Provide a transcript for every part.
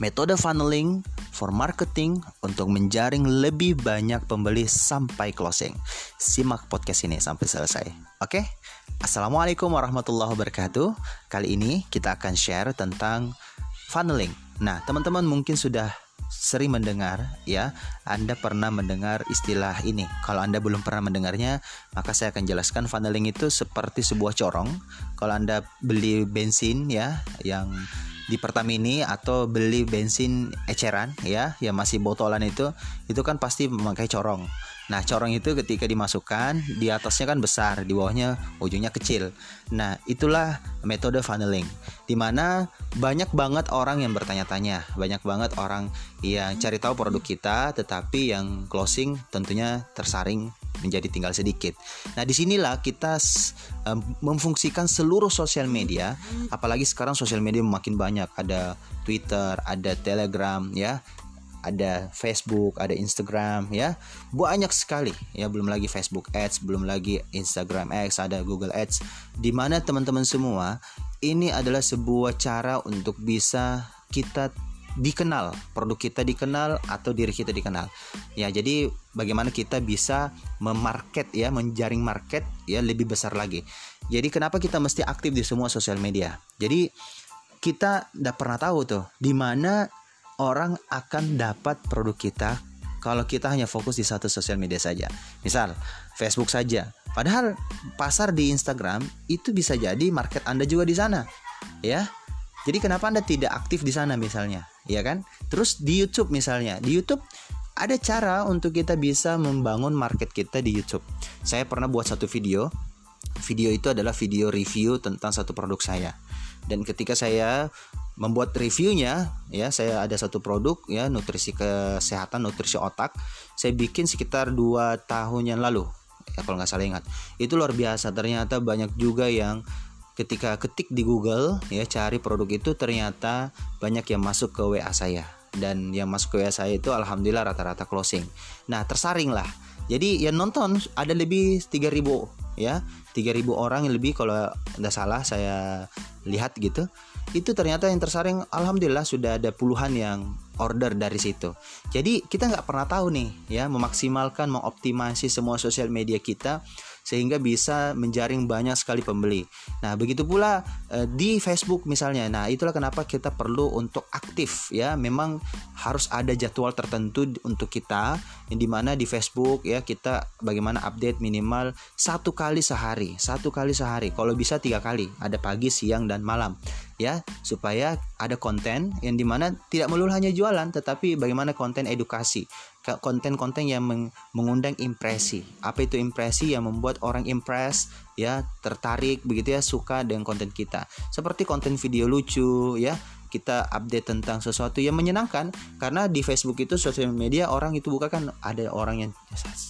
Metode funneling for marketing untuk menjaring lebih banyak pembeli sampai closing. Simak podcast ini sampai selesai. Oke? Assalamualaikum warahmatullahi wabarakatuh. Kali ini kita akan share tentang funneling. Nah, teman-teman mungkin sudah sering mendengar ya Anda pernah mendengar istilah ini kalau Anda belum pernah mendengarnya maka saya akan jelaskan funneling itu seperti sebuah corong kalau Anda beli bensin ya yang di Pertamini atau beli bensin eceran ya yang masih botolan itu itu kan pasti memakai corong Nah, corong itu ketika dimasukkan, di atasnya kan besar, di bawahnya ujungnya kecil. Nah, itulah metode funneling. Di mana banyak banget orang yang bertanya-tanya, banyak banget orang yang cari tahu produk kita, tetapi yang closing tentunya tersaring menjadi tinggal sedikit. Nah, di sinilah kita um, memfungsikan seluruh sosial media, apalagi sekarang sosial media makin banyak, ada Twitter, ada Telegram, ya, ada Facebook, ada Instagram ya. Banyak sekali ya, belum lagi Facebook Ads, belum lagi Instagram Ads, ada Google Ads. Di mana teman-teman semua ini adalah sebuah cara untuk bisa kita dikenal, produk kita dikenal atau diri kita dikenal. Ya, jadi bagaimana kita bisa memarket ya, menjaring market ya lebih besar lagi. Jadi kenapa kita mesti aktif di semua sosial media? Jadi kita tidak pernah tahu tuh di mana orang akan dapat produk kita kalau kita hanya fokus di satu sosial media saja. Misal, Facebook saja. Padahal pasar di Instagram itu bisa jadi market Anda juga di sana. Ya. Jadi kenapa Anda tidak aktif di sana misalnya? Ya kan? Terus di YouTube misalnya. Di YouTube ada cara untuk kita bisa membangun market kita di YouTube. Saya pernah buat satu video. Video itu adalah video review tentang satu produk saya. Dan ketika saya membuat reviewnya ya saya ada satu produk ya nutrisi kesehatan nutrisi otak saya bikin sekitar dua tahun yang lalu ya kalau nggak salah ingat itu luar biasa ternyata banyak juga yang ketika ketik di Google ya cari produk itu ternyata banyak yang masuk ke WA saya. Dan yang masuk ke WA saya itu alhamdulillah rata-rata closing. Nah tersaring lah. Jadi yang nonton ada lebih 3000 ya. 3000 orang yang lebih kalau tidak salah saya lihat gitu. Itu ternyata yang tersaring alhamdulillah sudah ada puluhan yang order dari situ. Jadi kita nggak pernah tahu nih ya memaksimalkan mengoptimasi semua sosial media kita sehingga bisa menjaring banyak sekali pembeli. Nah, begitu pula e, di Facebook misalnya. Nah, itulah kenapa kita perlu untuk aktif ya. Memang harus ada jadwal tertentu untuk kita yang di mana di Facebook ya kita bagaimana update minimal satu kali sehari, satu kali sehari. Kalau bisa tiga kali, ada pagi, siang dan malam ya supaya ada konten yang di mana tidak melulu hanya jualan tetapi bagaimana konten edukasi konten-konten yang mengundang impresi. Apa itu impresi? Yang membuat orang impress ya tertarik begitu ya suka dengan konten kita. Seperti konten video lucu ya kita update tentang sesuatu yang menyenangkan. Karena di Facebook itu sosial media orang itu bukan kan ada orang yang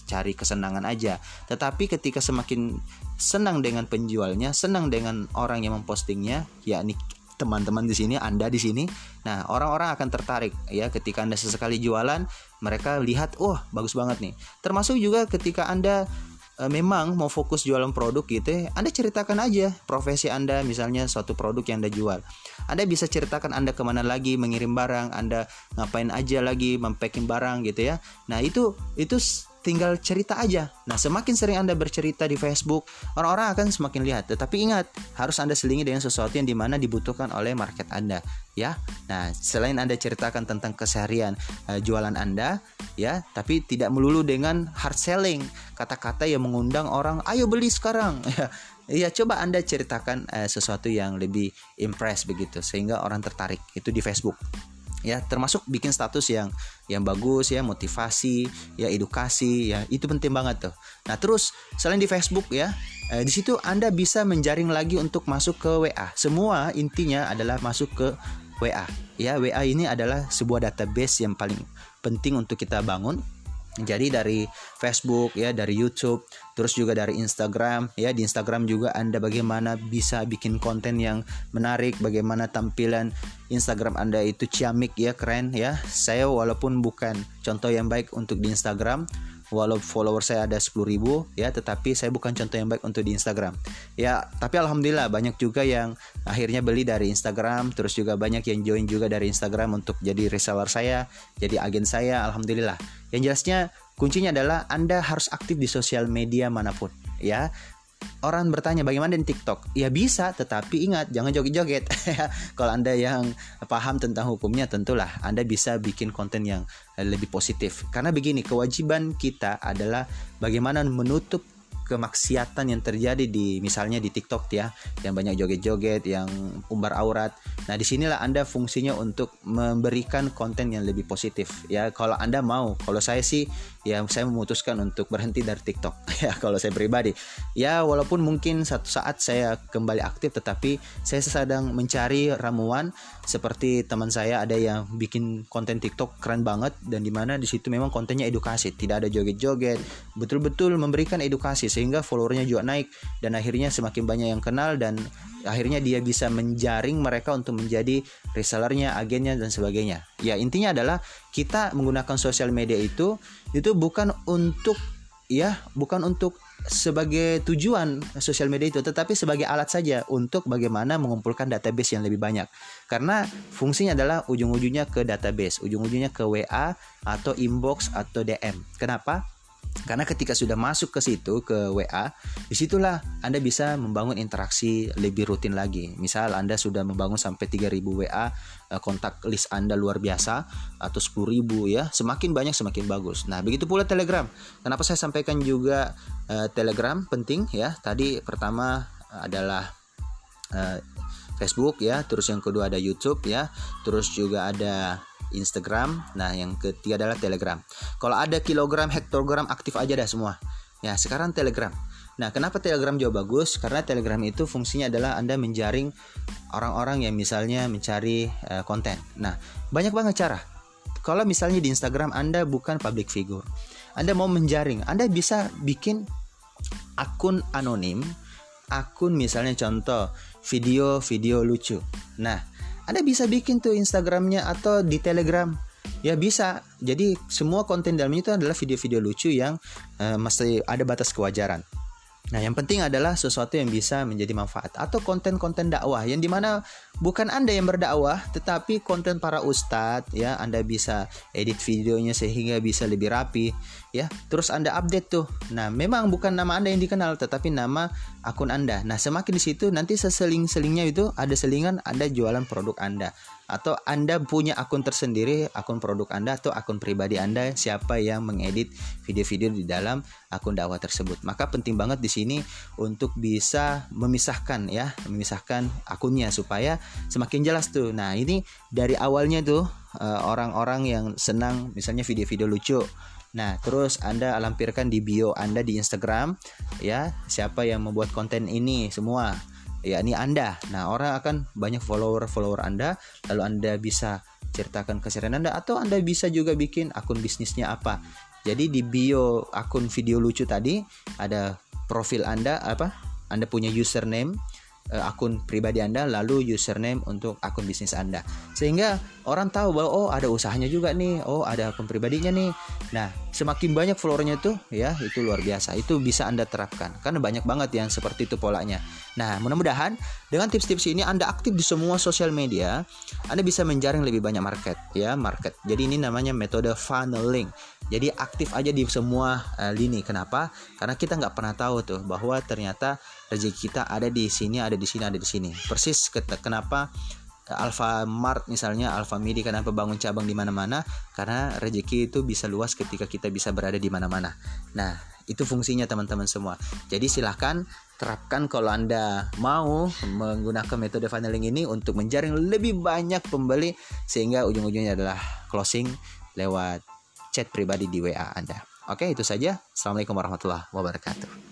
cari kesenangan aja. Tetapi ketika semakin senang dengan penjualnya senang dengan orang yang mempostingnya yakni teman-teman di sini, Anda di sini. Nah, orang-orang akan tertarik ya ketika Anda sesekali jualan, mereka lihat, "Oh, bagus banget nih." Termasuk juga ketika Anda e, memang mau fokus jualan produk gitu ya, Anda ceritakan aja profesi Anda misalnya suatu produk yang Anda jual. Anda bisa ceritakan Anda ke mana lagi mengirim barang, Anda ngapain aja lagi mempacking barang gitu ya. Nah, itu itu tinggal cerita aja. Nah, semakin sering Anda bercerita di Facebook, orang-orang akan semakin lihat. Tetapi ingat, harus Anda selingi dengan sesuatu yang di mana dibutuhkan oleh market Anda, ya. Nah, selain Anda ceritakan tentang keseharian uh, jualan Anda, ya, tapi tidak melulu dengan hard selling, kata-kata yang mengundang orang, ayo beli sekarang, ya. Ya coba Anda ceritakan uh, sesuatu yang lebih impress begitu sehingga orang tertarik itu di Facebook ya termasuk bikin status yang yang bagus ya motivasi ya edukasi ya itu penting banget tuh. Nah terus selain di Facebook ya eh, di situ anda bisa menjaring lagi untuk masuk ke WA semua intinya adalah masuk ke WA ya WA ini adalah sebuah database yang paling penting untuk kita bangun jadi dari Facebook ya, dari YouTube, terus juga dari Instagram ya. Di Instagram juga Anda bagaimana bisa bikin konten yang menarik, bagaimana tampilan Instagram Anda itu ciamik ya, keren ya. Saya walaupun bukan contoh yang baik untuk di Instagram, walau follower saya ada 10 ribu ya tetapi saya bukan contoh yang baik untuk di Instagram. Ya tapi alhamdulillah banyak juga yang akhirnya beli dari Instagram terus juga banyak yang join juga dari Instagram untuk jadi reseller saya jadi agen saya alhamdulillah. Yang jelasnya kuncinya adalah Anda harus aktif di sosial media mana pun ya orang bertanya bagaimana di TikTok? Ya bisa, tetapi ingat jangan joget-joget. Kalau Anda yang paham tentang hukumnya tentulah Anda bisa bikin konten yang lebih positif. Karena begini, kewajiban kita adalah bagaimana menutup kemaksiatan yang terjadi di misalnya di TikTok ya yang banyak joget-joget yang umbar aurat. Nah di sinilah anda fungsinya untuk memberikan konten yang lebih positif ya. Kalau anda mau kalau saya sih ya saya memutuskan untuk berhenti dari TikTok ya kalau saya pribadi. Ya walaupun mungkin satu saat saya kembali aktif tetapi saya sedang mencari ramuan. Seperti teman saya ada yang bikin konten TikTok keren banget dan di mana di situ memang kontennya edukasi. Tidak ada joget-joget. Betul-betul memberikan edukasi sehingga followernya juga naik dan akhirnya semakin banyak yang kenal dan akhirnya dia bisa menjaring mereka untuk menjadi resellernya, agennya dan sebagainya. Ya intinya adalah kita menggunakan sosial media itu itu bukan untuk ya bukan untuk sebagai tujuan sosial media itu tetapi sebagai alat saja untuk bagaimana mengumpulkan database yang lebih banyak. Karena fungsinya adalah ujung-ujungnya ke database ujung-ujungnya ke WA atau inbox atau DM kenapa karena ketika sudah masuk ke situ ke WA, di situlah Anda bisa membangun interaksi lebih rutin lagi. Misal Anda sudah membangun sampai 3000 WA, eh, kontak list Anda luar biasa atau 10.000 ya, semakin banyak semakin bagus. Nah, begitu pula Telegram. Kenapa saya sampaikan juga uh, Telegram penting ya? Tadi pertama adalah uh, Facebook ya, terus yang kedua ada YouTube ya, terus juga ada Instagram. Nah, yang ketiga adalah Telegram. Kalau ada kilogram, hektogram aktif aja dah semua. Ya, sekarang Telegram. Nah, kenapa Telegram jauh bagus? Karena Telegram itu fungsinya adalah Anda menjaring orang-orang yang misalnya mencari uh, konten. Nah, banyak banget cara. Kalau misalnya di Instagram Anda bukan public figure, Anda mau menjaring, Anda bisa bikin akun anonim, akun misalnya contoh video-video lucu. Nah, anda bisa bikin tuh Instagramnya atau di Telegram. Ya bisa. Jadi semua konten dalamnya itu adalah video-video lucu yang uh, masih ada batas kewajaran. Nah, yang penting adalah sesuatu yang bisa menjadi manfaat atau konten-konten dakwah yang di mana bukan Anda yang berdakwah, tetapi konten para ustadz ya, Anda bisa edit videonya sehingga bisa lebih rapi ya. Terus Anda update tuh. Nah, memang bukan nama Anda yang dikenal, tetapi nama akun Anda. Nah, semakin di situ nanti seseling-selingnya itu ada selingan Anda jualan produk Anda atau Anda punya akun tersendiri, akun produk Anda atau akun pribadi Anda siapa yang mengedit video-video di dalam akun dakwah tersebut. Maka penting banget di sini untuk bisa memisahkan ya, memisahkan akunnya supaya semakin jelas tuh. Nah, ini dari awalnya tuh eh, orang-orang yang senang misalnya video-video lucu Nah, terus Anda lampirkan di bio Anda di Instagram ya, siapa yang membuat konten ini semua ya ini Anda. Nah, orang akan banyak follower-follower Anda, lalu Anda bisa ceritakan keseharian Anda atau Anda bisa juga bikin akun bisnisnya apa. Jadi di bio akun video lucu tadi ada profil Anda apa? Anda punya username, uh, akun pribadi Anda lalu username untuk akun bisnis Anda. Sehingga orang tahu bahwa oh ada usahanya juga nih, oh ada akun pribadinya nih. Nah, semakin banyak followernya tuh ya itu luar biasa. Itu bisa Anda terapkan karena banyak banget yang seperti itu polanya. Nah, mudah-mudahan dengan tips-tips ini Anda aktif di semua sosial media, Anda bisa menjaring lebih banyak market ya, market. Jadi ini namanya metode funneling. Jadi aktif aja di semua uh, lini. Kenapa? Karena kita nggak pernah tahu tuh bahwa ternyata rezeki kita ada di sini, ada di sini, ada di sini. Persis kenapa Alfamart misalnya Alfamidi kenapa bangun cabang di mana-mana? Karena rezeki itu bisa luas ketika kita bisa berada di mana-mana. Nah, itu fungsinya teman-teman semua. Jadi silahkan terapkan kalau Anda mau menggunakan metode funneling ini untuk menjaring lebih banyak pembeli sehingga ujung-ujungnya adalah closing lewat chat pribadi di WA Anda. Oke, itu saja. Assalamualaikum warahmatullahi wabarakatuh.